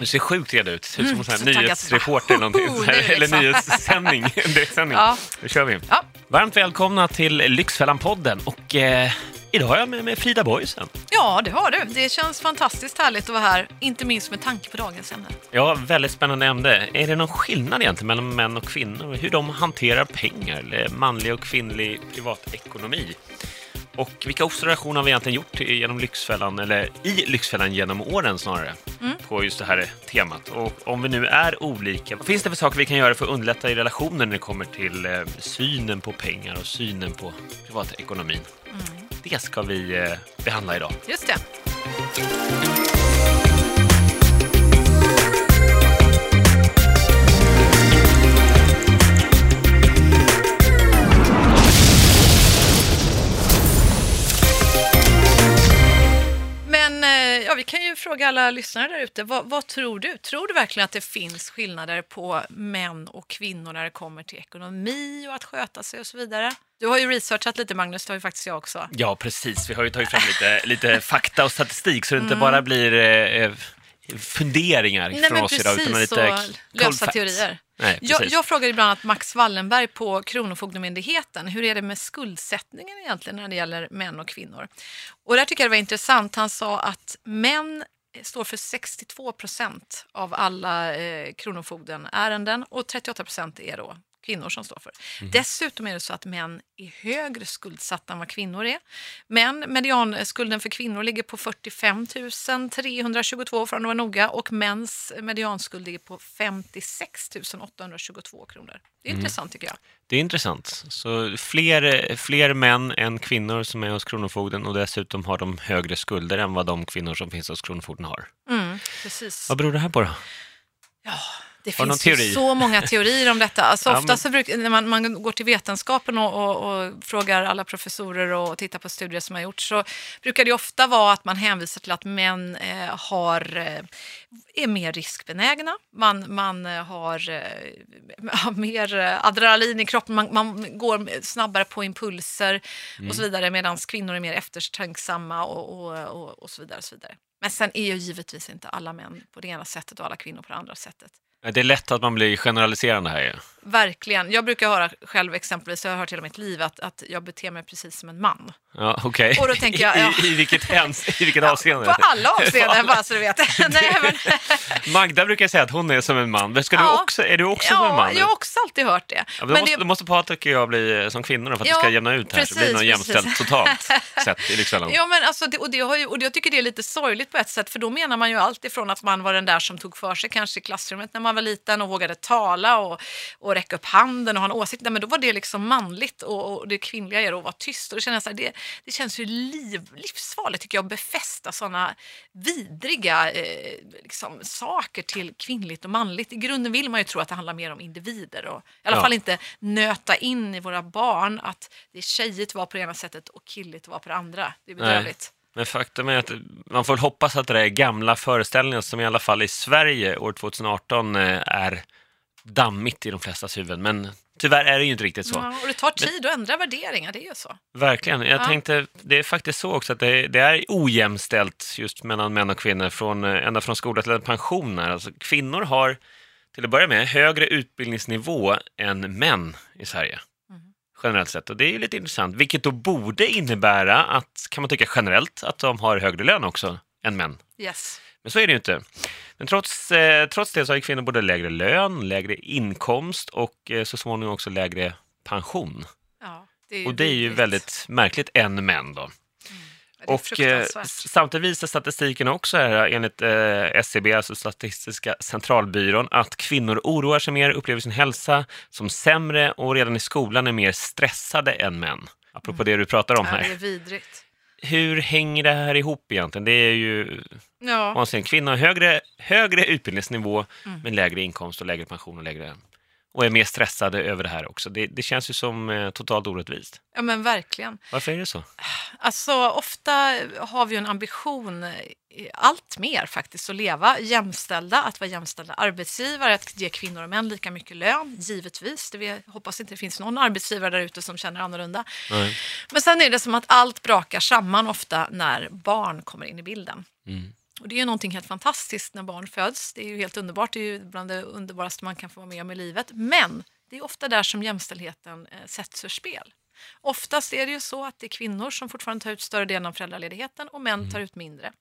Du ser sjukt redo ut. Ut som en taggad. nyhetsreporter eller någonting. Oh, eller nyhetssändning. Direktsändning. Ja. Nu kör vi. Ja. Varmt välkomna till Lyxfällan-podden. Och eh, idag har jag med mig Frida Boysen. ja, det har du. Det känns fantastiskt härligt att vara här, inte minst med tanke på dagens ämne. Ja, väldigt spännande ämne. Är det någon skillnad egentligen mellan män och kvinnor? Hur de hanterar pengar, eller manlig och kvinnlig privatekonomi? Och vilka observationer har vi egentligen gjort genom Lyxfällan, eller i Lyxfällan genom åren snarare, på just det här temat? Och om vi nu är olika, vad finns det för saker vi kan göra för att underlätta i relationen när det kommer till eh, synen på pengar och synen på privatekonomin? Det ska vi eh, behandla idag. Just det. Kan ju fråga alla lyssnare där ute. Vad, vad tror du? Tror du verkligen att det finns skillnader på män och kvinnor när det kommer till ekonomi och att sköta sig och så vidare? Du har ju researchat lite Magnus, det har ju faktiskt jag också. Ja, precis. Vi har ju tagit fram lite, lite fakta och statistik så det inte Mm. bara blir eh, funderingar Nej från oss idag, utan precis, lite cold lösa facts. teorier. Nej, Jag, jag frågade bland annat Max Wallenberg på Kronofogdemyndigheten. Hur är det med skuldsättningen egentligen när det gäller män och kvinnor? Och där tycker jag det var intressant. Han sa att män står för 62 procent av alla eh, Kronofogdenärenden och 38 procent är då kvinnor som står för. Mhm. Dessutom är det så att män är högre skuldsatta än vad kvinnor är. Men medianskulden för kvinnor ligger på 45 322 för att vara noga och mäns medianskuld ligger på 56 822 kronor. Det är intressant tycker jag. Det är intressant. Så fler, fler män än kvinnor som är hos Kronofogden och dessutom har de högre skulder än vad de kvinnor som finns hos Kronofogden har. Mm, precis. Vad beror det här på då? Ja, det Har finns ju så många teorier om detta. Alltså, ofta så brukar, när man, man går till vetenskapen och, och, och frågar alla professorer och tittar på studier som har gjorts så brukar det ofta vara att man hänvisar till att män eh, har, eh, är mer riskbenägna. Man, man eh, har eh, har mer adrenalin i kroppen, man, man går snabbare på impulser och så vidare medan kvinnor är mer eftertänksamma och, och, och, och så vidare. Och så vidare. Men sen är ju givetvis inte alla män på det ena sättet och alla kvinnor på det andra sättet. Det är lätt att man blir generaliserande här ju. Verkligen. Jag brukar höra själv exempelvis, jag har hört hela mitt liv, att, att jag beter mig precis som en man. Ja, okej. Och då tänker jag, ja. I, I vilket, häns, i vilket avseende? På alla avseenden, bara så du vet. Nej, men, Magda brukar säga att hon är som en man. Ska du Ja. också, är du också som en ja, man? jag har också alltid hört det. Ja, men då, Men måste, det- då måste Patrik och jag bli eh, som kvinnor för att Ja, det ska jämna ut här. så blir det något precis, jämställt precis. totalt sett i Lyxfällan. Ja, men alltså, det, och, det har ju, och jag tycker det är lite sorgligt på ett sätt, för då menar man ju allt ifrån att man var den där som tog för sig kanske i klassrummet när man var liten och vågade tala och, och räcka upp handen och ha en åsikt. Men då var det liksom manligt och, och det kvinnliga är att vara tyst. Och det, känns så här, det, det känns ju liv, livsfarligt tycker jag att befästa sådana vidriga eh, liksom, saker till kvinnligt och manligt. I grunden vill man ju tro att det handlar mer om individer och i alla Ja. fall inte nöta in i våra barn att det är tjejigt att vara på det ena sättet och killigt att vara på det andra. Det är bedrövligt. Men faktum är att man får hoppas att det är gamla föreställningar som i alla fall i Sverige år 2018 eh, är dammigt i de flestas huvuden. Men tyvärr är det ju inte riktigt så. Ja, och det tar tid att ändra värderingar, det är ju så. Verkligen. Jag Ja. tänkte, det är faktiskt så också att det, det är ojämställt just mellan män och kvinnor från, eh, ända från skola till pension. här. Alltså, kvinnor har till att börja med högre utbildningsnivå än män i Sverige. Generellt sett. Och det är ju lite intressant, vilket då borde innebära att, kan man tycka generellt, att de har högre lön också än män. Yes. Men så är det ju inte. Men trots, eh, trots det så har kvinnor både lägre lön, lägre inkomst och eh, så småningom också lägre pension. Ja, det ju Och det är ju väldigt märkligt än män då. Och eh, samtidigt visar statistiken också här, enligt eh, SCB, alltså Statistiska centralbyrån, att kvinnor oroar sig mer, upplever sin hälsa som sämre och redan i skolan är mer stressade än män. Apropå det du pratar om Ja, det är här. vidrigt. Hur hänger det här ihop egentligen? Det är ju Ja, vansinnigt. Kvinnor har högre, högre utbildningsnivå, Mm. men lägre inkomst och lägre pension och lägre och är mer stressade över det här också. Det, det känns ju som eh, totalt orättvist. ja, men verkligen. Varför är det så? Alltså, ofta har vi ju en ambition, allt mer faktiskt, att leva jämställda, att vara jämställda arbetsgivare, att ge kvinnor och män lika mycket lön, givetvis. Det vi hoppas inte det finns någon arbetsgivare där ute som känner annorlunda. Nej. Men sen är det som att allt brakar samman ofta när barn kommer in i bilden. Mm. Och det är ju någonting helt fantastiskt när barn föds. Det är ju helt underbart. Det är ju bland det underbaraste man kan få vara med om i livet. Men det är ofta där som jämställdheten eh, sätts ur spel. Oftast är det ju så att det är kvinnor som fortfarande tar ut större delen av föräldraledigheten och män tar ut mindre.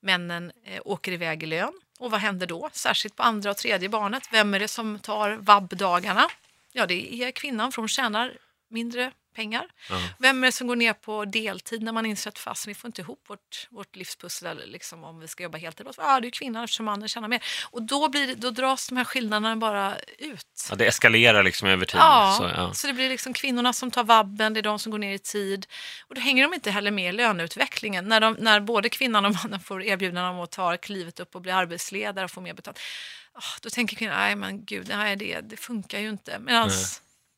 Männen eh, åker iväg i lön. Och vad händer då? Särskilt på andra och tredje barnet. Vem är det som tar vabbdagarna? Ja, det är kvinnan för hon tjänar mindre pengar. Ja. Vem är det som går ner på deltid när man inser att fast vi får inte ihop vårt, vårt livspussel liksom, om vi ska jobba heltid? Ja, ah, det är kvinnan eftersom mannen tjänar mer. Och då, blir då dras de här skillnaderna bara ut. Ja, det eskalerar liksom över tid. Ja, Så, ja. så det blir liksom kvinnorna som tar vabben, det är de som går ner i tid. Och då hänger de inte heller med i löneutvecklingen. När, de, när både kvinnan och mannen får erbjudanden om att ta klivet upp och bli arbetsledare och få mer betalt. Ah, då tänker kvinnan, nej men gud, nej, det, det funkar ju inte. Medan Nej.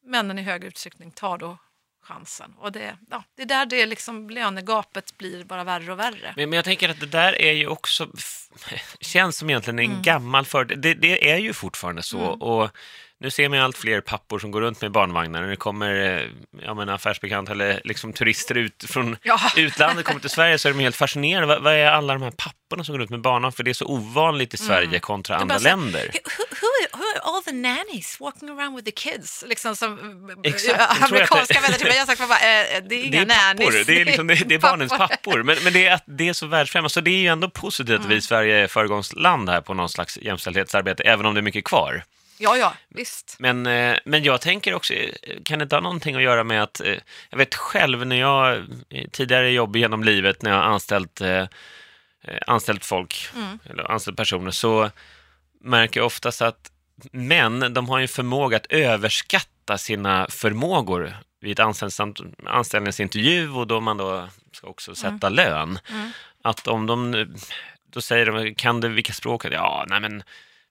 Männen i högre utsträckning tar då chansen. Och det, ja, det är där det liksom, lönegapet blir bara värre och värre. Men, men jag tänker att det där är ju också, känns som egentligen en Mm. gammal fördel. Det, det är ju fortfarande så. Och nu ser man ju allt fler pappor som går runt med barnvagnar. När det kommer eh, ja, men affärsbekant eller liksom turister ut från Ja. utlandet kommer till Sverige så är de helt fascinerade. Vad, vad är alla de här papporna som går runt med barnvagn? För det är så ovanligt i Sverige kontra Mm. Är andra så länder. Who, who, who are all the nannies walking around with the kids? Liksom som Exakt, att amerikanska vänner till mig har sagt, bara, eh, det är inga det är nannies. det är, liksom, det, det är barnens pappor. Men, men det är, det är så världsfrämmande, så det är ju ändå positivt att vi i Sverige är föregångsland här på någon slags jämställdhetsarbete, även om det är mycket kvar. Ja, ja, visst. Men, eh, men jag tänker också, eh, kan det inte ha någonting att göra med att, eh, jag vet själv när jag tidigare jobb genom livet, när jag har anställt, anställt folk, eller anställt personer, så märker jag oftast att män, de har ju en förmåga att överskatta sina förmågor vid ett anställningsintervju och då man då ska också sätta lön. Att om de, då säger de, kan du vilka språk? Ja, nej men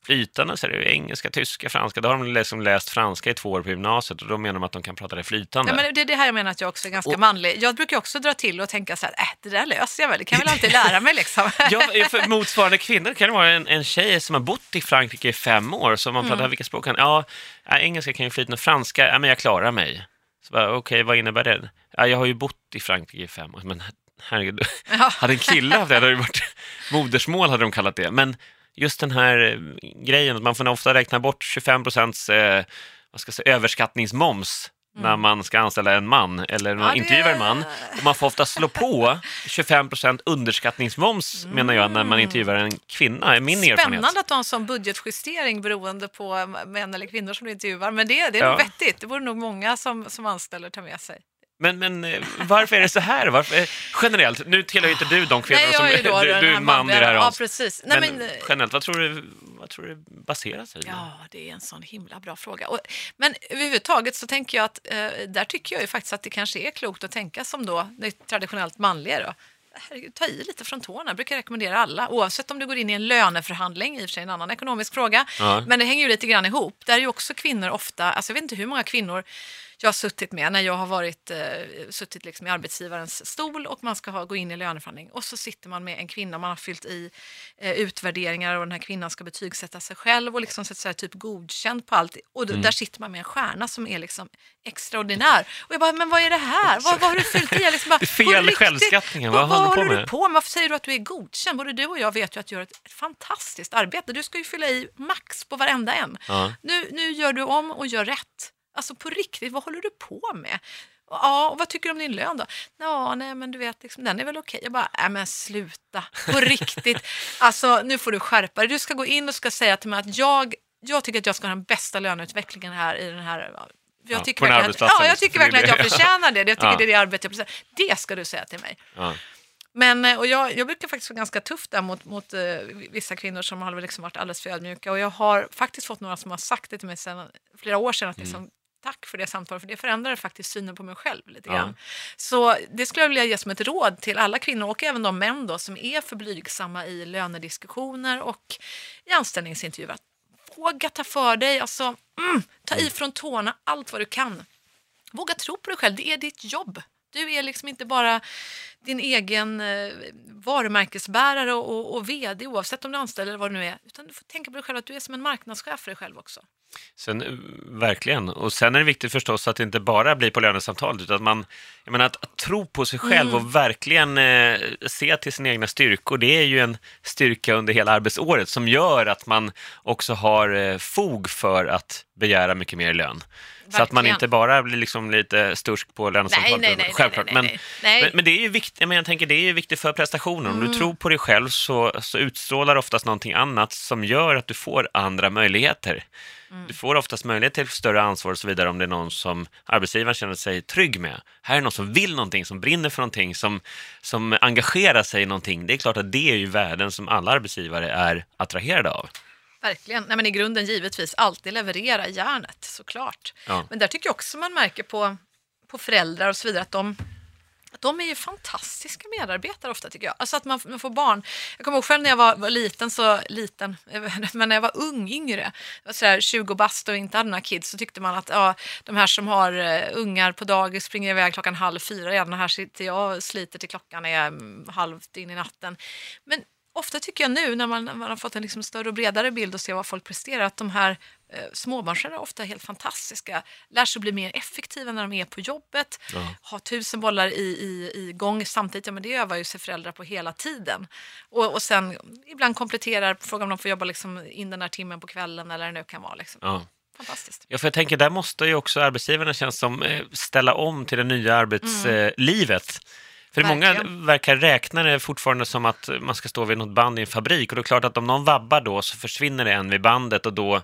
flytande så är det engelska, tyska, franska. Då har de liksom läst franska i två år på gymnasiet och då menar de att de kan prata det flytande. Nej, men det är det här jag menar att jag också är ganska Och- manlig. Jag brukar också dra till och tänka så här, äh, det där löser jag väl, det kan jag väl alltid lära mig liksom. Ja, för motsvarande kvinnor kan det vara en, en tjej som har bott i Frankrike i fem år, som man pratar, Mm. vilka språk kan Ja, ja, engelska kan ju flytande, franska, ja, men jag klarar mig. Så bara, Okej, vad innebär det? Ja, jag har ju bott i Frankrike i fem år, men herregud, Ja. hade en kille haft det, hade det varit modersmål hade de kallat det. Men just den här eh, grejen, att man får ofta räkna bort 25 procents eh, vad ska jag säga, överskattningsmoms när man ska anställa en man eller Mm. Ja, det- intervjua en man. Och man får ofta slå på 25 procent underskattningsmoms, menar jag, när man intervjuar en kvinna, är min erfarenhet. Mm. Spännande att ha en sån budgetjustering beroende på män eller kvinnor som du intervjuar. Men det, det är Ja. nog vettigt. Det borde nog många som, som anställer ta med sig. Men, men eh, varför är det så här? Varför, eh, generellt, nu tillhör ju inte du de kvinnor Nej, som... är då du, du är man i det här Ja, precis. Nej, men, men, eh, generellt, vad tror, du, vad tror du baserar sig? Ja, det är en sån himla bra fråga. Och, men överhuvudtaget så tänker jag att eh, där tycker jag ju faktiskt att det kanske är klokt att tänka som då det traditionellt manliga då. Herregud, ta i lite från tårna, brukar jag rekommendera alla. Oavsett om du går in i en löneförhandling, i och för sig en annan ekonomisk fråga. Ja. Men det hänger ju lite grann ihop. Där är ju också kvinnor ofta, alltså jag vet inte hur många kvinnor jag har suttit med när jag har varit, eh, suttit liksom i arbetsgivarens stol och man ska ha, gå in i löneförhandling. Och så sitter man med en kvinna, man har fyllt i eh, utvärderingar och den här kvinnan ska betygsätta sig själv och liksom så att säga, typ godkänd på allt. Och Mm. där sitter man med en stjärna som är liksom extraordinär. Och jag bara, men vad är det här? Vad, vad har du fyllt i? Jag liksom bara, Det är fel riktigt, självskattningen. Vad Vad, håller vad du på håller du på med? Varför säger du att du är godkänd? Både du och jag vet ju att du gör ett fantastiskt arbete. Du ska ju fylla i max på varenda en. Ja. Nu, nu gör du om och gör rätt. Alltså på riktigt, vad håller du på med? Ja, och vad tycker du om din lön då? Ja, nej men du vet, liksom, den är väl okej. Jag bara, nej men sluta, på riktigt. Alltså nu får du skärpa dig. Du ska gå in och ska säga till mig att jag, jag tycker att jag ska ha den bästa löneutvecklingen här i den här jag Ja, tycker verkligen att, ja, jag liksom. tycker verkligen att jag förtjänar det. Jag tycker Ja. det är det arbete jag presterar. Det ska du säga till mig. Ja. Men, eh, och jag, jag brukar faktiskt vara ganska tuff där mot, mot eh, vissa kvinnor som har liksom varit alldeles för ödmjuka. Och jag har faktiskt fått några som har sagt det till mig sedan flera år sedan. Att Mm. liksom, Tack för det samtalet, för det förändrade faktiskt synen på mig själv lite Ja. grann. Så det skulle jag vilja ge som ett råd till alla kvinnor och även de män då, som är för blygsamma i lönediskussioner och i anställningsintervjuer. Våga ta för dig, alltså, mm, ta i från tårna allt vad du kan. Våga tro på dig själv, det är ditt jobb. Du är liksom inte bara din egen eh, varumärkesbärare och, och, och vd oavsett om du är anställd eller vad det nu är. Utan du får tänka på dig själv att du är som en marknadschef för dig själv också. Sen, eh, verkligen. Och sen är det viktigt förstås att det inte bara blir på lönesamtalet, utan att man, jag menar, att, att tro på sig själv Mm. och verkligen eh, se till sina egna styrkor. Det är ju en styrka under hela arbetsåret som gör att man också har eh, fog för att begära mycket mer lön. Så att man inte bara blir liksom lite stursk på lönesamtalet. Nej, nej, nej, Självklart. nej, nej, men, nej. Men, men det är ju viktigt, menar, jag tänker det är ju viktigt för prestationen. Om Mm. du tror på dig själv så, så utstrålar oftast någonting annat som gör att du får andra möjligheter. Mm. Du får oftast möjlighet till större ansvar och så vidare om det är någon som arbetsgivaren känner sig trygg med. Här är någon som vill någonting, som brinner för någonting, som, som engagerar sig i någonting. Det är klart att det är ju värden som alla arbetsgivare är attraherade av. Verkligen. Nej, men I grunden givetvis alltid leverera järnet, såklart. Ja. Men där tycker jag också man märker på, på föräldrar och så vidare att de, de är ju fantastiska medarbetare ofta tycker jag. Alltså att man, man får barn. Jag kommer ihåg själv när jag var, var liten, så liten, men när jag var ung, yngre, sådär 20 bast och inte hade några kids, så tyckte man att ja, de här som har uh, ungar på dagis springer iväg klockan halv fyra redan, och här sitter jag och sliter till klockan är mm, halvt in i natten. Men ofta tycker jag nu när man, när man har fått en liksom större och bredare bild och ser vad folk presterar, att de här eh, småbarnsföräldrarna är ofta helt fantastiska, lär sig bli mer effektiva när de är på jobbet, Ja. har tusen bollar i, i, i gång samtidigt, ja men det övar ju sig föräldrar på hela tiden. Och, och sen ibland kompletterar, frågar om de får jobba liksom in den här timmen på kvällen eller det nu kan vara. Liksom. Ja. Fantastiskt. Ja, för jag tänker, där måste ju också arbetsgivarna känns som eh, ställa om till det nya arbetslivet. För många Mm. Verkligen. verkar räkna det fortfarande som att man ska stå vid något band i en fabrik och det är klart att om någon vabbar då så försvinner det en vid bandet och då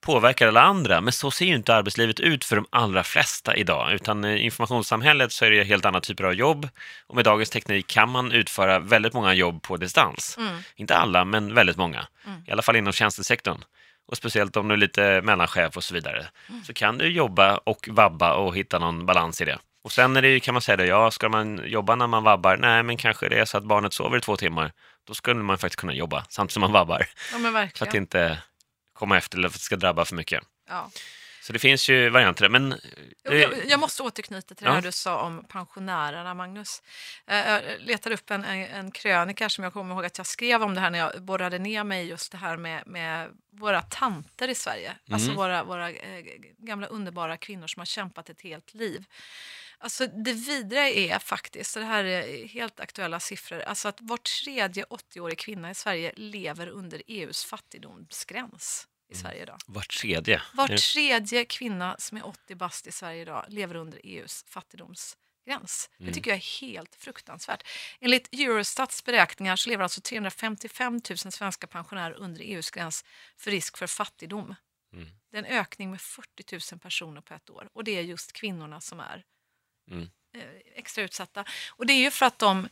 påverkar alla andra. Men så ser ju inte arbetslivet ut för de allra flesta idag, utan i informationssamhället så är det helt andra typer av jobb och med dagens teknik kan man utföra väldigt många jobb på distans. Mm. Inte alla, men väldigt många. I alla fall inom tjänstesektorn. Och speciellt om du är lite mellanchef och så vidare. Mm. Så kan du jobba och vabba och hitta någon balans i det. Och sen är det ju, kan man säga det, ja, ska man jobba när man vabbar? Nej, men kanske det är så att barnet sover i två timmar. Då skulle man faktiskt kunna jobba samtidigt som man vabbar. Ja men För att verkligen. inte komma efter eller för att det ska drabba för mycket. Ja. Så det finns ju varianter. Men Jag, det, jag, jag måste återknyta till Ja. det du sa om pensionärerna, Magnus. Eh, Jag letade upp en, en, en krönika som jag kommer ihåg att jag skrev om det här när jag borrade ner mig just det här med, med våra tanter i Sverige. Alltså våra, våra eh, gamla underbara kvinnor som har kämpat ett helt liv. Alltså det vidriga är faktiskt, och det här är helt aktuella siffror, alltså att var tredje 80-årig kvinna i Sverige lever under EUs fattigdomsgräns i Sverige idag. var tredje. Var tredje kvinna som är 80 bast i Sverige idag lever under EUs fattigdomsgräns. Det tycker jag är helt fruktansvärt. Enligt Eurostats beräkningar så lever alltså 355 000 svenska pensionärer under EUs gräns för risk för fattigdom. Mm. Det är en ökning med 40 000 personer på ett år och det är just kvinnorna som är Mm. eh, extra utsatta. Och det är ju för att de,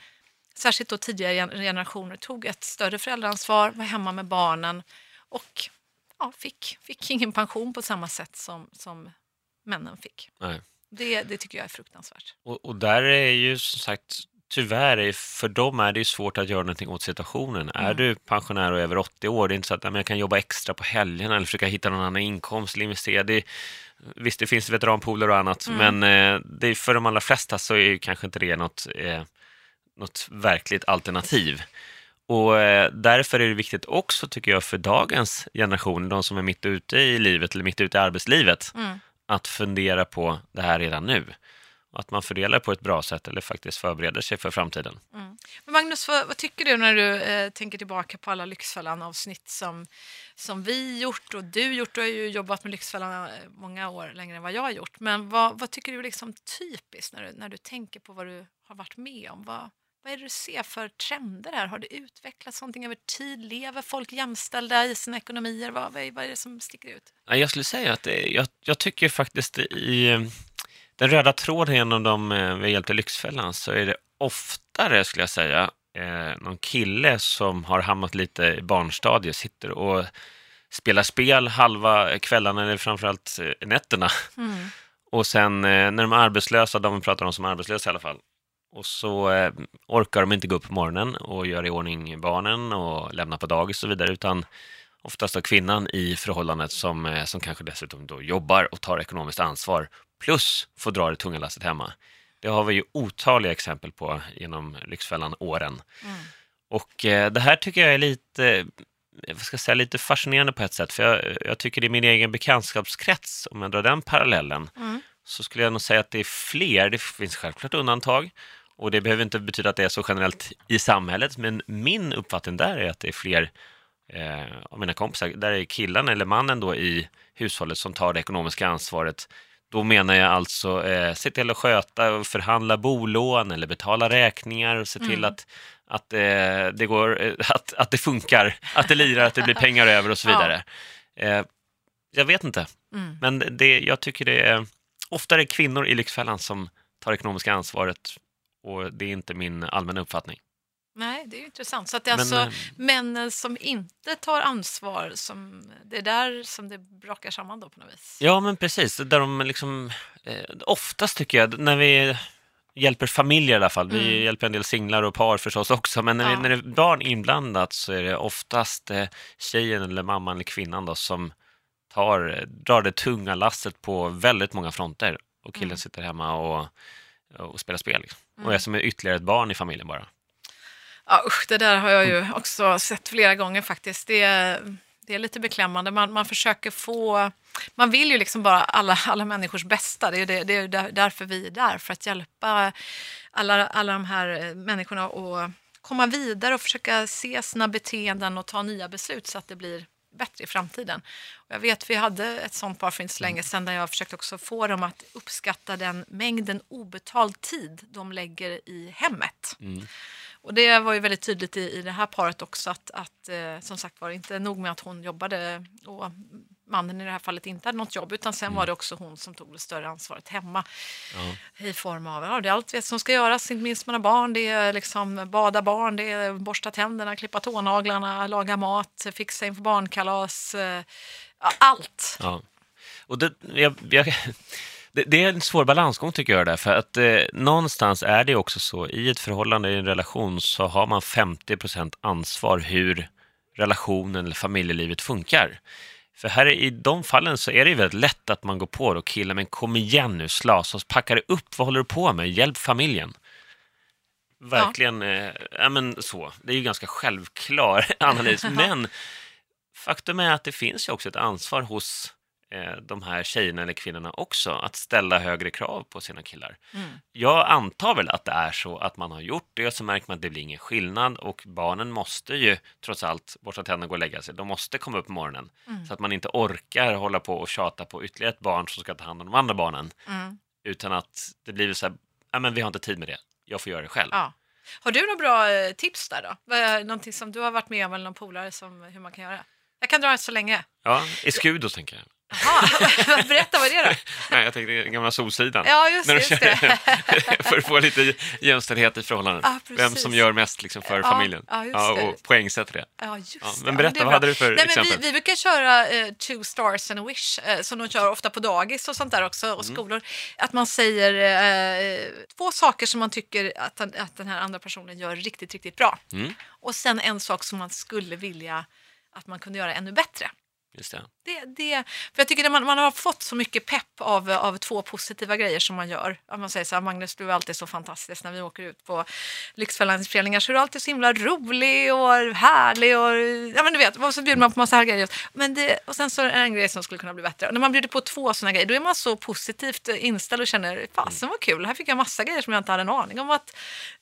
särskilt då tidigare gen- generationer, tog ett större föräldraansvar, var hemma med barnen och ja, fick, fick ingen pension på samma sätt som, som männen fick. Nej. Det, det tycker jag är fruktansvärt. Och, och där är ju som sagt, tyvärr, är- för dem är det ju svårt att göra någonting åt situationen. Är Mm. du pensionär och över 80 år, det är inte så att "Nej, men jag kan jobba extra på helgerna eller försöka hitta någon annan inkomst investera. Det, visst, det finns veteranpooler och annat, Mm. men eh, det är, för de allra flesta så är kanske inte det något, eh, något verkligt alternativ. Och eh, därför är det viktigt också, tycker jag, för dagens generation, de som är mitt ute i livet eller mitt ute i arbetslivet, Mm. att fundera på det här redan nu. Att man fördelar på ett bra sätt eller faktiskt förbereder sig för framtiden. Men Magnus, vad, vad tycker du när du eh, tänker tillbaka på alla Lyxfällan-avsnitt som, som vi gjort och du gjort? Du har ju jobbat med Lyxfällan eh, många år längre än vad jag har gjort. Men vad, vad tycker du är liksom typiskt när du, när du tänker på vad du har varit med om? Vad, vad är det du ser för trender här? Har det utvecklats någonting över tid? Lever folk jämställda i sina ekonomier? Vad, vad, är, vad är det som sticker ut? Ja, Jag skulle säga att det, jag, jag tycker faktiskt i den röda tråden genom de eh, vi hjälpte Lyxfällan så är det oftare, skulle jag säga, eh, någon kille som har hamnat lite i barnstadiet, sitter och spelar spel halva kvällarna eller framförallt eh, nätterna. Mm. Och sen när de är arbetslösa, de vi pratar om som arbetslösa i alla fall, och så orkar de inte gå upp på morgonen och göra i ordning barnen och lämna på dagis och så vidare, utan oftast då kvinnan i förhållandet som, eh, som kanske dessutom då jobbar och tar ekonomiskt ansvar, plus får dra det tunga lasset hemma. Det har vi ju otaliga exempel på genom Lyxfällan-åren. Mm. Och eh, det här tycker jag är lite, eh, vad ska jag säga, lite fascinerande på ett sätt. För jag, jag tycker i min egen bekantskapskrets, om jag drar den parallellen, Mm. så skulle jag nog säga att det är fler. Det finns självklart undantag. Och det behöver inte betyda att det är så generellt i samhället, men min uppfattning där är att det är fler eh, av mina kompisar, där är killen eller mannen då i hushållet som tar det ekonomiska ansvaret. Då menar jag alltså eh, se till att sköta och förhandla bolån eller betala räkningar och se till Mm. att, att, eh, det går, eh, att, att det funkar, att det lirar, att det blir pengar över och så Ja. vidare. Eh, jag vet inte, Mm. men det, jag tycker det är oftare kvinnor i Lyxfällan som tar ekonomiska ansvaret och det är inte min allmänna uppfattning. Nej, det är ju intressant. Så att det är Men, alltså eh, männen som inte tar ansvar, som, det är där som det brakar samman då på något vis. Ja, men precis. Där de liksom, eh, oftast tycker jag, när vi hjälper familjer i alla fall, vi Mm. hjälper en del singlar och par förstås också, men när, Ja. vi, när det är barn inblandat så är det oftast eh, tjejen eller mamman eller kvinnan då som tar, drar det tunga lasset på väldigt många fronter och killen Mm. sitter hemma och, och spelar spel. Liksom. Och Mm. är som ytterligare ett barn i familjen bara. Ja, usch, det där har jag ju också sett flera gånger faktiskt. Det är, det är lite beklämmande. Man, man försöker få... Man vill ju liksom bara alla, alla människors bästa. Det är, det, det är därför vi är där, för att hjälpa alla, alla de här eh, människorna att komma vidare och försöka se sina beteenden och ta nya beslut så att det blir bättre i framtiden. Och jag vet, vi hade ett sånt par för inte så länge sedan där jag försökte också få dem att uppskatta den mängden obetald tid de lägger i hemmet. Mm. Och det var ju väldigt tydligt i, i det här paret också att, att eh, som sagt var det inte nog med att hon jobbade och mannen i det här fallet inte hade något jobb utan sen var det också hon som tog det större ansvaret hemma Ja. i form av ja, det är allt vet som ska göras, inte minst med några barn. Det är liksom bada barn, det är borsta tänderna, klippa tånaglarna, laga mat, fixa inför barnkalas, eh, allt. Ja. Och det, jag, jag, det, det är en svår balansgång tycker jag där, för att eh, någonstans är det också så, i ett förhållande, i en relation, så har man 50% ansvar hur relationen eller familjelivet funkar. För här i de fallen så är det ju väldigt lätt att man går på och killar, men kom igen nu, slasa packa dig upp, vad håller du på med? Hjälp familjen. Verkligen, eh, ja men så. Det är ju ganska självklar analys, men faktum är att det finns ju också ett ansvar hos eh, de här tjejerna eller kvinnorna också att ställa högre krav på sina killar. Mm. Jag antar väl att det är så att man har gjort det, så märker man att det blir ingen skillnad och barnen måste ju trots allt borsta tänderna och gå och lägga sig. De måste komma upp på morgonen Mm. så att man inte orkar hålla på och tjata på ytterligare ett barn som ska ta hand om de andra barnen, Mm. utan att det blir så här, ja men vi har inte tid med det, jag får göra det själv. Ja. Har du några bra eh, tips där då? Någonting som du har varit med om eller någon polare som hur man kan göra? Jag kan dra ett så länge. Ja, i Skudos tänker jag. Jaha, berätta vad är det då? Nej, jag tänkte den gamla Solsidan. Ja, just, När de just det. för att få lite jämställdhet i förhållandet. Precis. Vem som gör mest liksom, för Ja, familjen. ja, just Ja, och poängsätter det. Ja, just men berätta, är vad hade du för Nej, men exempel? vi, vi brukar köra eh, two stars and a wish, eh, som de kör ofta på dagis och sånt där också, och Mm. skolor. Att man säger eh, två saker som man tycker att, den- att den här andra personen gör riktigt, riktigt bra. Mm, Och sen en sak som man skulle vilja att man kunde göra ännu bättre. Just det. Det, det, för jag tycker att man, man har fått så mycket pepp av, av två positiva grejer som man gör. Om man säger så här, Magnus du är alltid så fantastisk när vi åker ut på Lyxfällanspelningar så är du alltid så himla rolig och härlig och ja men du vet, och så bjuder man på massa här grejer. Men det, och sen så är det en grej som skulle kunna bli bättre. Och när man bjuder på två sådana grejer då är man så positivt inställd och känner fasen vad kul, här fick jag massa grejer som jag inte hade en aning om att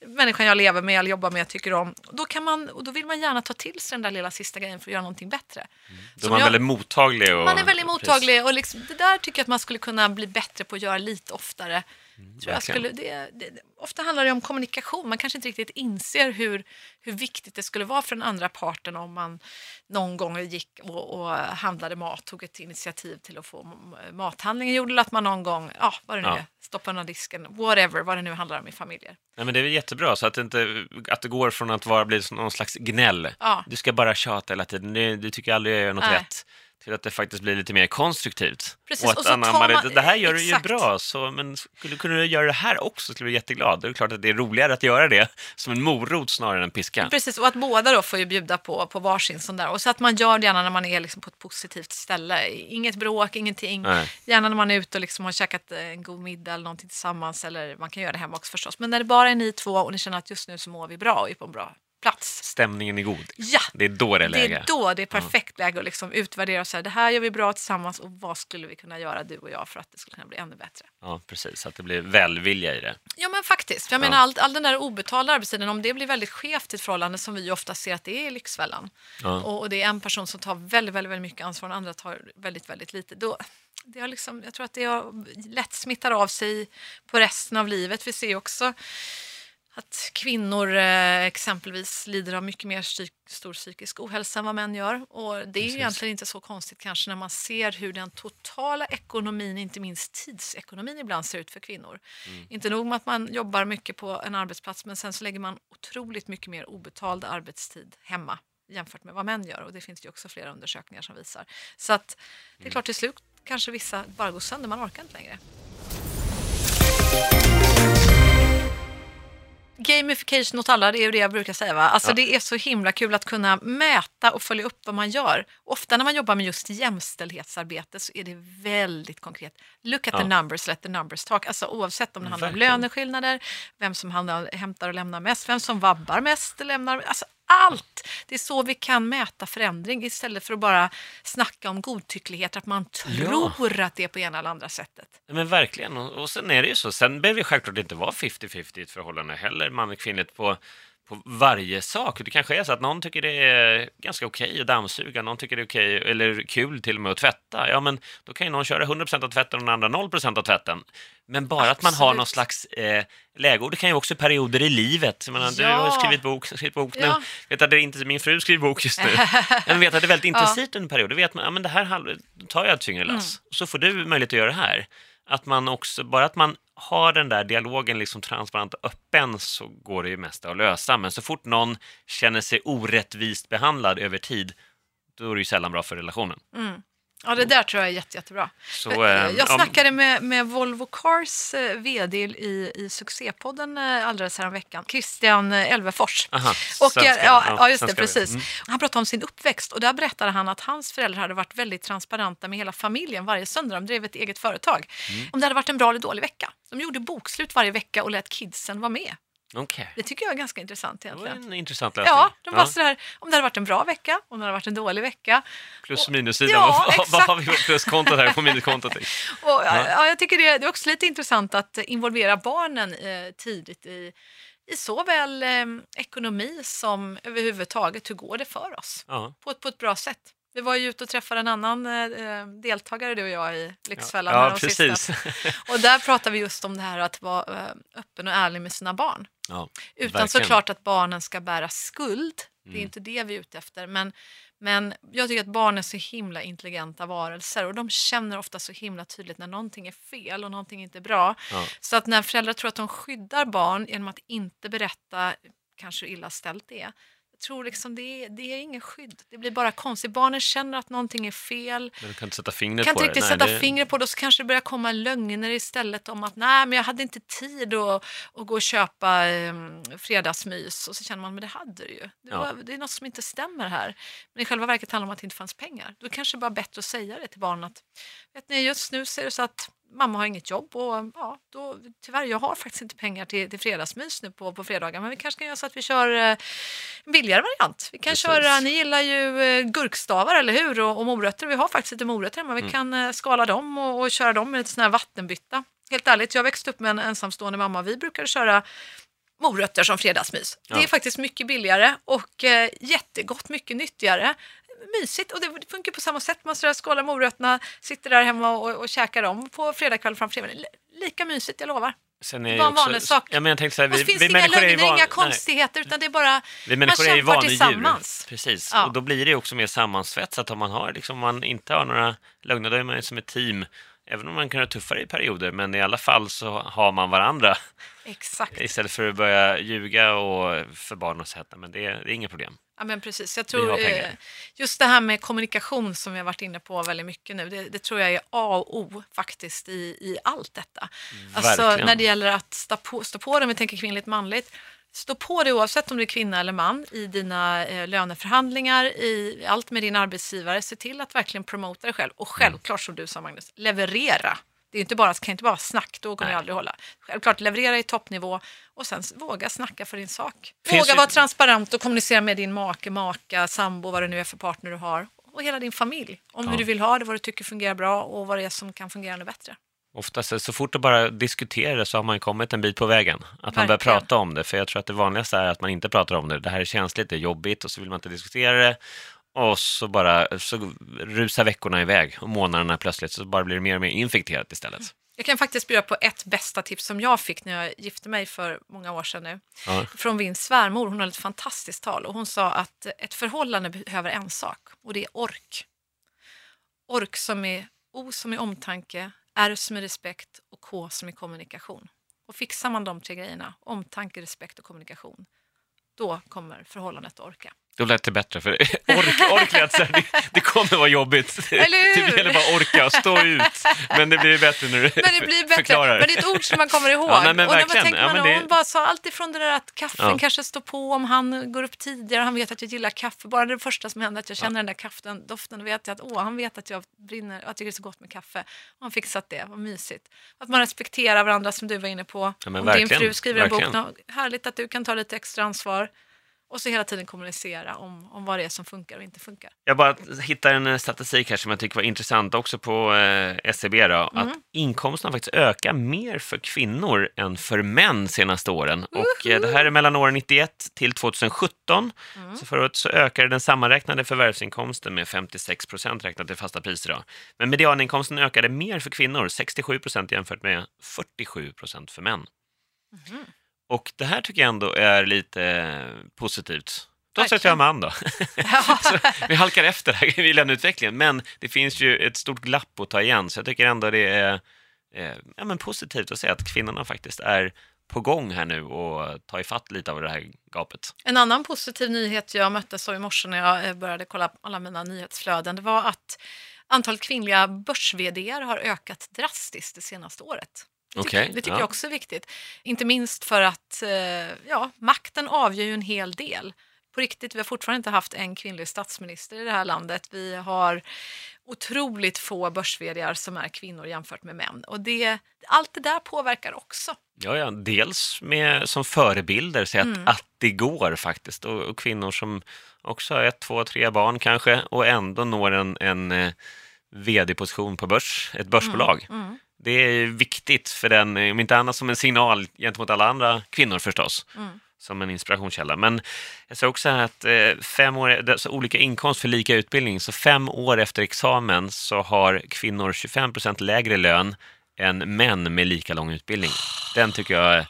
människan jag lever med eller jobbar med tycker om. Då, kan man, och då vill man gärna ta till sig den där lilla sista grejen för att göra någonting bättre. Då är Som man jag- väldigt mottaglig. Och, man är väldigt mottaglig och liksom, det där tycker jag att man skulle kunna bli bättre på att göra lite oftare. Tror jag skulle, det, det, ofta handlar det om kommunikation. Man kanske inte riktigt inser hur, hur viktigt det skulle vara för den andra parten om man någon gång gick och, och handlade mat, tog ett initiativ till att få mathandlingen gjord eller att man någon gång, ja vad det nu Ja. är, stoppar undan disken, whatever, vad det nu handlar om i familjer. Nej, men det är jättebra, så att det, inte, att det går från att vara bli någon slags gnäll. Ja. Du ska bara tjata hela tiden, du, du tycker aldrig jag gör något Nej. rätt. Till att det faktiskt blir lite mer konstruktivt. Precis, och att och anamma det, det här gör du ju exakt. bra, så, men skulle kunna du göra det här också skulle du bli jätteglad. Det är klart att det är roligare att göra det som en morot snarare än en piska. Precis, och att båda då får ju bjuda på, på varsin sån där. Och så att man gör det gärna när man är liksom på ett positivt ställe. Inget bråk, ingenting. Nej. Gärna när man är ute och liksom har käkat en god middag eller någonting tillsammans. Eller man kan göra det hemma också förstås. Men när det bara är ni två och ni känner att just nu så mår vi bra och är på en bra plats. Stämningen är god. Ja, Det är då det är det läge. är då det är perfekt läge att liksom utvärdera och säga det här gör vi bra tillsammans och vad skulle vi kunna göra du och jag för att det skulle kunna bli ännu bättre. Ja, precis. Att det blir välvilja i det. Ja men faktiskt. För Jag Ja. menar all, all den där obetalda arbetstiden, om det blir väldigt skevt i ett förhållande som vi ofta ser att det är i Lyxfällan Ja. och, och det är en person som tar väldigt, väldigt, väldigt mycket ansvar och den andra tar väldigt, väldigt lite. Då, det har liksom, jag tror att det har lätt smittar av sig på resten av livet. Vi ser också att kvinnor eh, exempelvis lider av mycket mer stor psykisk ohälsa än vad män gör. Och det är Precis. ju egentligen inte så konstigt kanske när man ser hur den totala ekonomin, inte minst tidsekonomin ibland ser ut för kvinnor. Inte nog med att man jobbar mycket på en arbetsplats men sen så lägger man otroligt mycket mer obetald arbetstid hemma jämfört med vad män gör och det finns ju också flera undersökningar som visar. Så att det är klart till slut kanske vissa bara går sönder, man orkar inte längre. Gamification åt alla, det är ju det jag brukar säga. Va? Alltså Ja. Det är så himla kul att kunna mäta och följa upp vad man gör. Ofta när man jobbar med just jämställdhetsarbete så är det väldigt konkret. Look at Ja. the numbers, let the numbers talk. Alltså oavsett om det handlar om löneskillnader, vem som handlar, hämtar och lämnar mest, vem som vabbar mest lämnar alltså allt. Det är så vi kan mäta förändring istället för att bara snacka om godtycklighet, att man Ja. tror att det är på ena eller andra sättet. Ja, Men verkligen. Och, och sen är det ju så. Sen behöver det självklart inte vara 50-50 i ett förhållande heller, man och kvinnligt på, på varje sak. Det kanske är så att någon tycker det är ganska okej att dammsuga, någon tycker det är okej, eller kul till och med att tvätta. Ja, men då kan ju någon köra 100% av tvätten och den andra 0% av tvätten. Men bara att man har Absolut. någon slags eh, läge, och det kan ju också perioder i livet. Jag menar, Du Ja. har skrivit bok, skrivit bok nu. Ja. Vet att det är inte min fru skriver bok just nu. Men vet att det är väldigt intensivt under en period. Då vet man, ja men det här tar jag ett tyngre lass. Mm. Så får du möjlighet att göra det här. Att man också, bara att man har den där dialogen liksom transparent och öppen så går det ju mesta att lösa. Men så fort någon känner sig orättvist behandlad över tid, då är det ju sällan bra för relationen. Mm. Ja, det där tror jag är jätte, jättebra. Så, jag eh, jag om- snackade med, med Volvo Cars eh, vd i, i succépodden eh, alldeles häromveckan, Christian eh, Elvefors. Aha, Och, svenska. eh, ja, ja, just det, svenska. precis. Mm. Han pratade om sin uppväxt och där berättade han att hans föräldrar hade varit väldigt transparenta med hela familjen varje söndag. De drev ett eget företag. Mm. Om det hade varit en bra eller dålig vecka. De gjorde bokslut varje vecka och lät kidsen vara med. Okej, Det tycker jag är ganska intressant det var egentligen. en intressant läsning. Ja, de bara sådär, om det hade varit en bra vecka, om det hade varit en dålig vecka. Plus minussidan, Ja, vad, vad har vi på pluskontot här på minuskontot? Och, ja. Ja, jag tycker det, det är också lite intressant att involvera barnen eh, tidigt i, i såväl eh, ekonomi som överhuvudtaget hur går det för oss Ja. på på ett bra sätt. Vi var ju ute och träffade en annan eh, deltagare, du och jag, i Lyxfällan. Ja, de precis. Och där pratar vi just om det här att vara eh, öppen och ärlig med sina barn. Ja, Utan verkligen. såklart att barnen ska bära skuld. Det är Mm. inte det vi är ute efter. Men, men jag tycker att barn är så himla intelligenta varelser och de känner ofta så himla tydligt när någonting är fel och någonting inte är bra. Ja. Så att när föräldrar tror att de skyddar barn genom att inte berätta kanske hur illa ställt det är. Jag tror liksom det är, det är ingen skydd. Det blir bara konstigt. Barnen känner att någonting är fel Men du kan inte sätta fingret kan på inte det. riktigt Nej, sätta det- fingret på det och så kanske det börjar komma lögner istället om att nej men jag hade inte tid att, att gå och köpa um, fredagsmys och så känner man men det hade du ju. Det, Ja. var, det är något som inte stämmer här. Men i själva verket handlar det om att det inte fanns pengar. Då kanske det bara är bättre att säga det till barnen att vet ni, just nu så är det så att mamma har inget jobb och ja, då, tyvärr jag har faktiskt inte pengar till, till fredagsmys nu på, på fredagar men vi kanske kan göra så att vi kör eh, en billigare variant. Vi kan Precis. köra, ni gillar ju eh, gurkstavar eller hur och, och morötter. Vi har faktiskt lite morötter hemma. Vi Mm. kan eh, skala dem och, och köra dem med lite sån här vattenbytta. Helt ärligt, jag växte upp med en ensamstående mamma. Vi brukade köra morötter som fredagsmys. Ja. Det är faktiskt mycket billigare och eh, jättegott, mycket nyttigare. Mysigt och det funkar på samma sätt. Man sådär skålar morötterna, sitter där hemma och, och käkar dem på fredagkväll framför tvn. Li- Lika mysigt, jag lovar. Sen är Det var en vanlig sak. Ja, men jag tänkte så här, och vi, så finns vi inga lögner, van- inga nej. konstigheter utan det är bara Vi människor man är ju vanedjur. Precis, Ja. och då blir det också mer sammansvetsat om man har, liksom, om man inte har några lögner, då är man ju som ett team. Även om man kan ha tuffare i perioder, men i alla fall så har man varandra Exakt. istället för att börja ljuga och för barn och säga att "Nej, men det är, det är inga problem. Ja, men precis. Jag tror eh, just det här med kommunikation som vi har varit inne på väldigt mycket nu, det, det tror jag är A och O faktiskt i, i allt detta. Alltså Verkligen. när det gäller att stå på, stå på det, om vi tänker kvinnligt manligt, stå på det oavsett om du är kvinna eller man i dina eh, löneförhandlingar, i allt med din arbetsgivare. Se till att verkligen promota dig själv och självklart som du sa Magnus, leverera. Det är inte bara, kan inte bara snack, då kommer Nej. jag aldrig hålla. Självklart leverera i toppnivå och sen våga snacka för din sak. Finns våga vara transparent och kommunicera med din make, maka, sambo, vad det nu är för partner du har. Och hela din familj. Om Ja. hur du vill ha det, vad du tycker fungerar bra och vad det är som kan fungera ännu bättre. Oftast så- fort du bara diskuterar det så har man kommit en bit på vägen. Att man börjar Verkligen. prata om det. För jag tror att det vanligaste är att man inte pratar om det. Det här är känsligt, det är jobbigt och så vill man inte diskutera det. Och så bara så rusar veckorna iväg och månaderna plötsligt så bara blir det mer och mer infekterat istället. Jag kan faktiskt bjuda på ett bästa tips som jag fick när jag gifte mig för många år sedan nu. Ja. Från min svärmor, hon höll ett fantastiskt tal och hon sa att ett förhållande behöver en sak och det är ork. Ork som är O som är omtanke, R som är respekt och K som är kommunikation. Och fixar man de tre grejerna, omtanke, respekt och kommunikation, då kommer förhållandet att orka. Då lät det bättre, för ork, ork lät så här, det, det kommer vara jobbigt. Eller hur? Det gäller bara att orka och stå ut. Men det blir bättre när du Men det blir bättre. förklarar. Men det är ett ord som man kommer ihåg. Ja, nej, men och när man tänker Ja, man, men det- hon bara sa allt ifrån det där att kaffen Ja. kanske står på om han går upp tidigare, han vet att jag gillar kaffe. Bara det första som händer att jag känner den där kaffen, doften, vet jag att åh, han vet att jag brinner, att jag tycker det är så gott med kaffe. Och han fixat det, vad mysigt. Att man respekterar varandra som du var inne på. Ja, men om din fru skriver en verkligen. bok, nå- härligt att du kan ta lite extra ansvar. Och så hela tiden kommunicera om, om vad det är som funkar och inte funkar. Jag bara hittar en eh, statistik här som jag tycker var intressant också på eh, SCB. Då, Mm. Att inkomsterna faktiskt ökar mer för kvinnor än för män senaste åren. Och eh, det här är mellan åren 91 till 2017. Mm. Så förra året så ökade den sammanräknade förvärvsinkomsten med 56 procent räknat i fasta priser. Då. Men medianinkomsten ökade mer för kvinnor, 67 procent jämfört med 47 procent för män. Mhm. Och det här tycker jag ändå är lite positivt. Trots att jag är då. Så vi halkar efter här i löneutvecklingen, men det finns ju ett stort glapp att ta igen, så jag tycker ändå det är eh, ja, men positivt att se att kvinnorna faktiskt är på gång här nu och tar ifatt lite av det här gapet. En annan positiv nyhet jag möttes av i morse när jag eh, började kolla alla mina nyhetsflöden det var att antalet kvinnliga börs har ökat drastiskt det senaste året. Det tycker, Okej, det tycker ja. jag också är viktigt. Inte minst för att eh, ja, makten avgör ju en hel del. På riktigt, vi har fortfarande inte haft en kvinnlig statsminister i det här landet. Vi har otroligt få börs som är kvinnor jämfört med män. Och det, allt det där påverkar också. Ja, ja, dels med, som förebilder, att, Mm. att det går faktiskt. Och, och kvinnor som också har ett, två, tre barn kanske och ändå når en, en eh, vd-position på börs, ett börsbolag. Mm. Det är viktigt för den, om inte annat som en signal gentemot alla andra kvinnor förstås, Mm. som en inspirationskälla. Men jag ser också här att eh, fem år, alltså olika inkomst för lika utbildning, så fem år efter examen så har kvinnor 25 procent lägre lön än män med lika lång utbildning. Den tycker jag,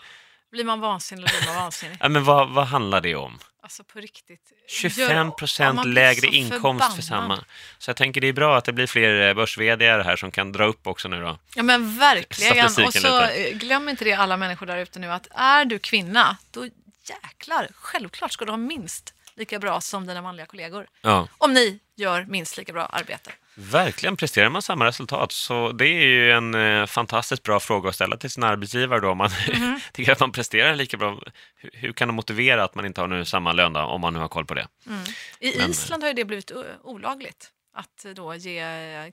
Blir man vansinnig blir man vansinnig? ja men vad, vad handlar det om? Alltså på riktigt. 25 Ja, procent lägre inkomst för samma. Så jag tänker det är bra att det blir fler börs här som kan dra upp också nu då. Ja men verkligen. Och så lite. eh, glöm inte det alla människor där ute nu att är du kvinna, då jäklar, självklart ska du ha minst lika bra som dina manliga kollegor. Ja. Om ni gör minst lika bra arbete. Verkligen, presterar man samma resultat så det är ju en eh, fantastiskt bra fråga att ställa till sin arbetsgivare då om man Mhm. tycker att man presterar lika bra. Hur, hur kan de motivera att man inte har nu samma lön då, om man nu har koll på det? I Men- Island har ju det blivit olagligt att då ge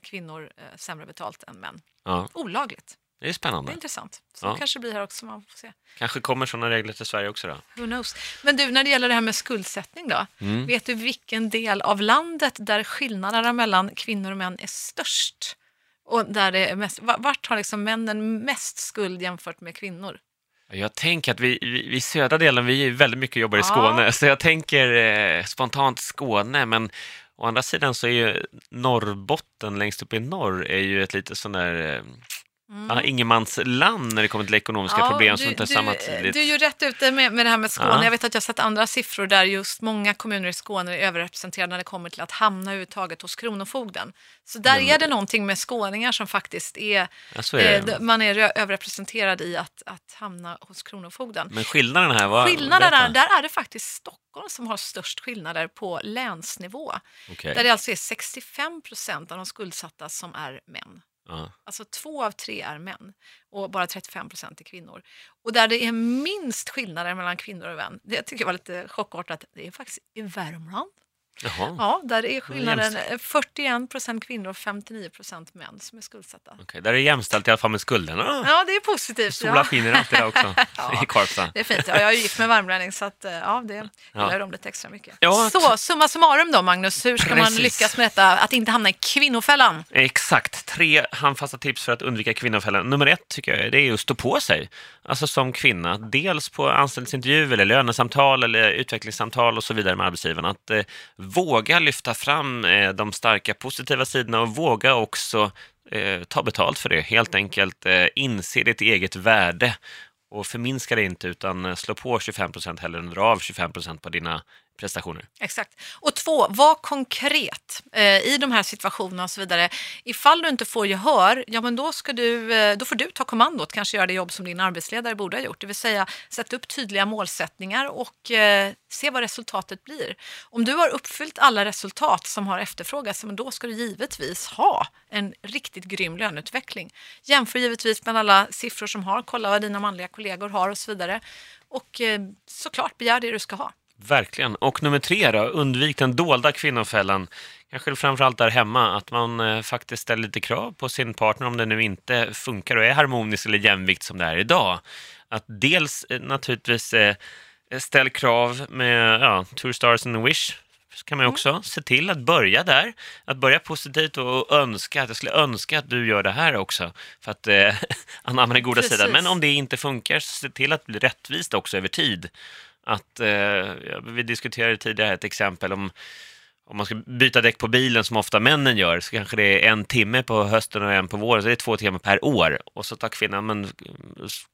kvinnor eh, sämre betalt än män. Ja, Olagligt. Det är Det spännande. är intressant. Så Ja. kanske det blir här också, man får se. Kanske kommer sådana regler till Sverige också då. Who knows? Men du, när det gäller det här med skuldsättning då? Mm. Vet du vilken del av landet där skillnaderna mellan kvinnor och män är störst? Och där det är mest, va- vart har liksom männen mest skuld jämfört med kvinnor? Jag tänker att vi, vi, i södra delen, vi är väldigt mycket jobbar i Ja. Skåne, så jag tänker eh, spontant Skåne, men å andra sidan så är ju Norrbotten längst upp i norr är ju ett lite sån där, eh, ja, ingenmansland när det kommer till ekonomiska problem som inte är du, samtidigt. du är ju rätt ute med, med det här med Skåne. Ja. Jag vet att jag sett andra siffror där just många kommuner i Skåne är överrepresenterade när det kommer till att hamna överhuvudtaget hos Kronofogden. Så där är det någonting med skåningar som faktiskt är, Ja, är eh, man är överrepresenterad i att, att hamna hos Kronofogden. Men skillnaden här var... Skillnaderna, berätta. där är det faktiskt Stockholm som har störst skillnader på länsnivå. Okej. Där det alltså är 65 procent av de skuldsatta som är män. Ja. Alltså två av tre är män och bara 35 procent är kvinnor. Och där det är minst skillnader mellan kvinnor och män, det tycker jag var lite chockartat, det är faktiskt i Värmland. Jaha. Ja, där är skillnaden jämställt. 41 procent kvinnor och 59 procent män som är skuldsatta. Okej, där är det jämställt i alla fall med skulderna. Ja, det är positivt. Sola ja. skiner alltid där också, Ja. i Karlstad. Det är fint. Ja, jag är gift med värmlänning så att, eh, ja, det gillar de lite extra mycket. Ja, så, summa summarum då Magnus, hur ska man Precis. lyckas med detta, att inte hamna i kvinnofällan? Exakt, tre handfasta tips för att undvika kvinnofällan. Nummer ett tycker jag det är att stå på sig. Alltså som kvinna, dels på anställningsintervju eller lönesamtal eller utvecklingssamtal och så vidare med arbetsgivaren. Att eh, våga lyfta fram eh, de starka positiva sidorna och våga också eh, ta betalt för det. Helt enkelt eh, inse ditt eget värde och förminska det inte utan eh, slå på 25 procent hellre än dra av 25 procent på dina prestationer. Exakt. Och två, var konkret eh, i de här situationerna och så vidare. Ifall du inte får gehör, ja men då, ska du, eh, då får du ta kommandot, kanske göra det jobb som din arbetsledare borde ha gjort. Det vill säga sätta upp tydliga målsättningar och eh, se vad resultatet blir. Om du har uppfyllt alla resultat som har efterfrågats, men då ska du givetvis ha en riktigt grym löneutveckling. Jämför givetvis med alla siffror som har, kolla vad dina manliga kollegor har och så vidare. Och eh, såklart begär det du ska ha. Verkligen. Och nummer tre då, undvik den dolda kvinnofällan. Kanske framförallt där hemma, att man eh, faktiskt ställer lite krav på sin partner om det nu inte funkar och är harmoniskt eller jämvikt som det är idag. Att dels eh, naturligtvis eh, ställ krav med ja, Two Stars and a Wish så kan man ju också se till att börja där, att börja positivt och önska, att jag skulle önska att du gör det här också för att eh, anamma den goda Precis. sidan. Men om det inte funkar, så se till att bli rättvist också över tid. Att, eh, vi diskuterade tidigare ett exempel om om man ska byta däck på bilen som ofta männen gör så kanske det är en timme på hösten och en på våren, så det är två timmar per år. Och så tar kvinnan, men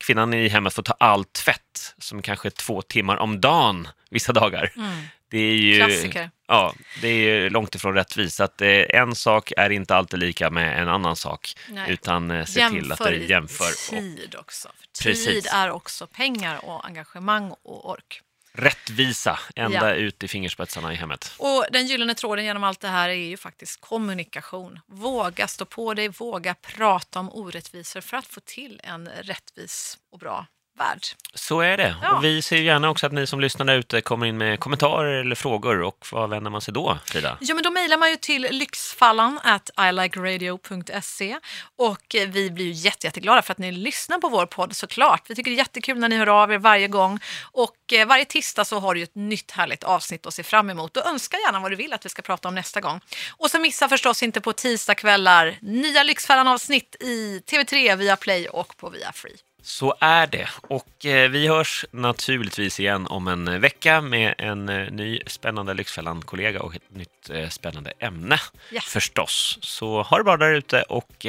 kvinnan i hemmet får ta all tvätt som kanske är två timmar om dagen vissa dagar. Mm. Det är ju, Klassiker. Ja, det är långt ifrån rättvist. Att, eh, en sak är inte alltid lika med en annan sak, Nej. utan eh, se till att det jämför. Och tid också. För Precis. tid är också pengar och engagemang och ork. rättvisa ända Ja. ut i fingerspetsarna i hemmet. Och den gyllene tråden genom allt det här är ju faktiskt kommunikation. Våga stå på dig, våga prata om orättvisor för att få till en rättvis och bra värld. Så är det. Ja. Och vi ser gärna också att ni som lyssnar där ute kommer in med kommentarer eller frågor. Och vad vänder man sig då, Frida? Ja, men då mejlar man ju till lyxfallan at ilikeradio.se och vi blir ju jätte, jätteglada för att ni lyssnar på vår podd såklart. Vi tycker det är jättekul när ni hör av er varje gång och eh, varje tisdag så har du ju ett nytt härligt avsnitt att se fram emot och önska gärna vad du vill att vi ska prata om nästa gång. Och så missa förstås inte på tisdagskvällar nya Lyxfällan-avsnitt i TV3, via Play och på via Free. Så är det. Och eh, vi hörs naturligtvis igen om en vecka med en eh, ny spännande Lyxfällan-kollega och ett nytt eh, spännande ämne Ja. förstås. Så ha det bra där ute och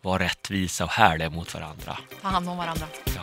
var rättvisa och härliga mot varandra. Ta hand om varandra. Ja.